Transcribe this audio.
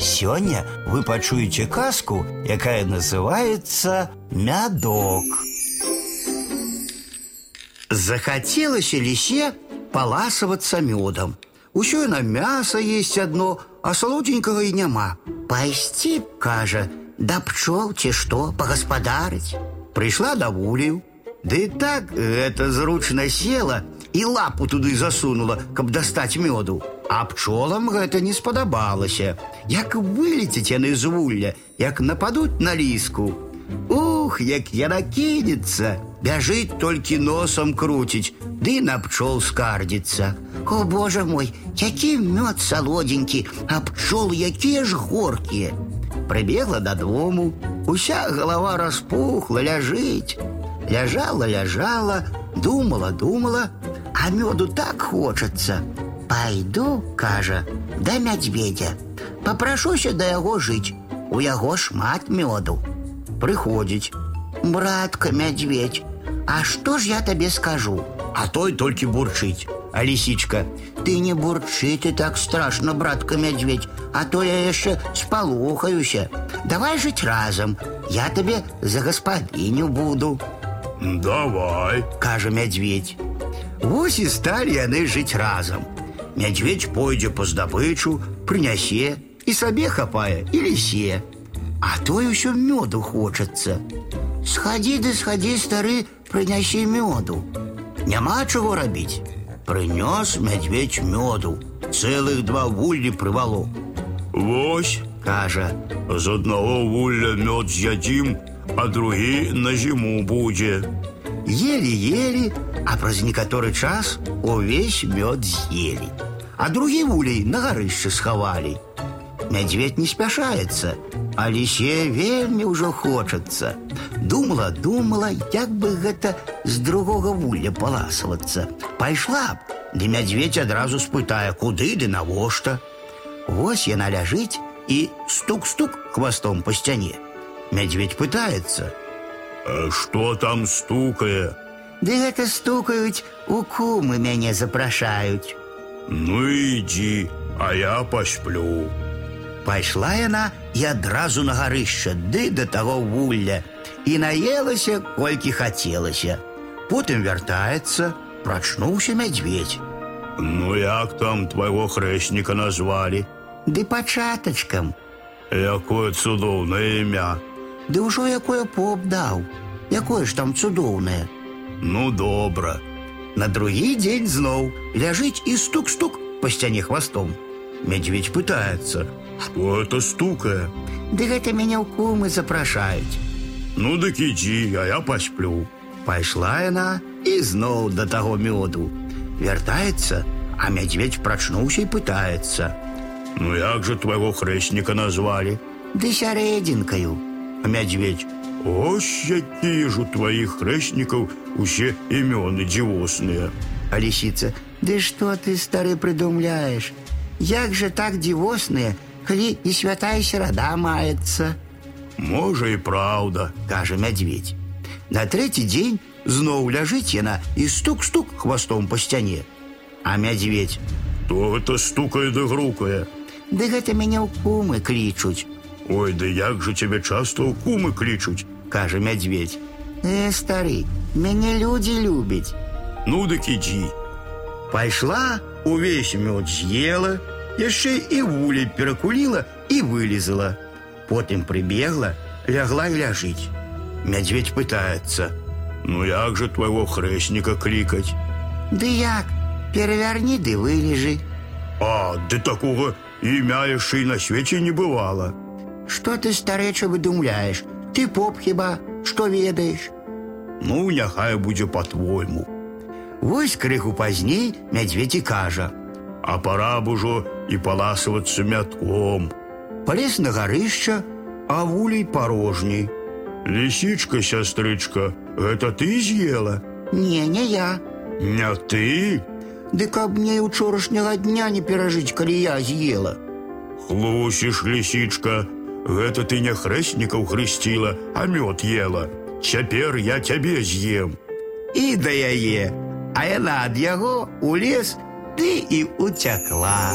Сегодня вы пачуеце казку, якая называется «Мядок». Захотелось лісе паласавацца мёдам. Усё на мяса есть одно, а салодзенькага і няма. Пайсці, кажа, да пчол ці што пагаспадарыць. Прыйшла да вулію, Ды так гэта зручна села і лапу туды засунула, каб дастаць мёду. А пчолам гэта не спадабалася. Як вылецяць яны з вулля, як нападуць на ліску. Ух, як яна кінецца, бяжыць толькі носам круціць, ды на пчол скардзіцца. О, божа мой, які мёд салодзенькі, а пчол якія ж горкія. Прыбегла дадому, уся голова распухла, ляжыць. Ляжала, ляжала, думала, думала, а меду так хочется. Пойду, кажа, да мядзведзя. Попрашуся да яго жыць. У яго шмат меду. Прыходзіць. Братка, мядзведь, а что ж я табе скажу? А той толькі бурчыць. А лисичка, ты не бурчы, ты так страшно, братка медведь, а то я яшчэ спалохаюся. Давай жыць разом, я табе за гаспадыню буду. Давай, кажа мядзведь. Вось і сталі яны жыць разам. Мядзведь пойдзе па здабычу, прынясе і сабе хапае і лісе. А той усё мёду хочацца. Схадзі ды схадзі стары, прынясі мёду. Няма чаго рабіць. Прынёс мядзведь мёду, цэлых два вуллі прывалок. Вось, кажа, з аднаго вулля мёд з'ядзім, а другі на зіму будзе. Елі-елі, а праз некаторы час увесь мёд з'елі. А другі вулей на гарышчы схавалі. Мядзведь не спяшаецца, а лісе вельмі ўжо хочацца. Думала, думала, як бы гэта з другога вулля паласавацца. Пайшла б, ды мядзведь адразу спытае, куды ды навошта. Вось яна ляжыць і стук-стук хвастом па сцяне. Мядзведь пытаецца: А што там стукае? Ды гэта стукаюць, у кумы мяне запрашаюць. Ну ідзі, а я пасплю. Пайшла яна і адразу на гарышча, ды да таго вулля, і наелася, колькі хацелася. Потым вяртаецца, прачнуўся мядзведь. Ну як там твайго хрэсніка назвалі? Ды пачатачкам, Якое цудоўнае імя. Ды ўжо якое поп даў, якое ж там цудоўнае. Ну добра. На другі дзень зноў ляжыць і стук-стук па сцяне хвастом. Мядзведь пытаецца: Што это стукае? Ды гэта мяне ў кумы запрашаюць. Ну дык ідзі, а я пасплю. Пайшла яна і зноў да таго мёду. Вяртаецца, а мядзведь прачнуўся і пытаецца: Ну як жа твайго хрэсніка назвалі? Ды сярэдзінкаю. А мядзведь: Ось якія ж у тваіх хрэснікаў усе імёны дзівосныя. А лісіца: Ды што ты стары прыдумляеш? Як жа так дзівосныя, калі і святая серада маецца? Можа і праўда, кажа мядзведь. На трэці дзень зноў ляжыць яна і стук-стук хвастом па сцяне. А мядзведь: То гэта стукае ды грукае. Ды гэта мяне ў кумы клічуць. Ой, ды як жа цябе часта ў кумы клічуць, кажа мядзведь. Э, стары, мяне людзі любяць. Ну дык ідзі. Пайшла, увесь мёд з'ела, яшчэ і вулей перакуліла і вылезала. Потым прыбегла, лягла і ляжыць. Мядзведь пытаецца: Ну як жа твайго хрэсніка клікаць? Ды як, перавярні ды вылежы. А, ды такога імя яшчэ і на свеце не бывала. Што ты старэча выдумляеш? Ты поп хіба, што ведаеш? Ну, няхай будзе по-твойму. Вось крыху пазней мядзведзі кажа: « А пора б ужо і паласавацца мятком. Палез на гарышча, а вулей порожней. Лісічка, сястрычка, гэта ты з'ела? Не, не я. Не ты? Ды каб мне учорашняга дня не перажыць, калі я з'ела. Хлусіш, лісічка, гэта ты не хрэснікаў хрысціла, а мёд ела. Цяпер я цябе з'ем. І да яе, а яна ад яго у лес ты і уцякла.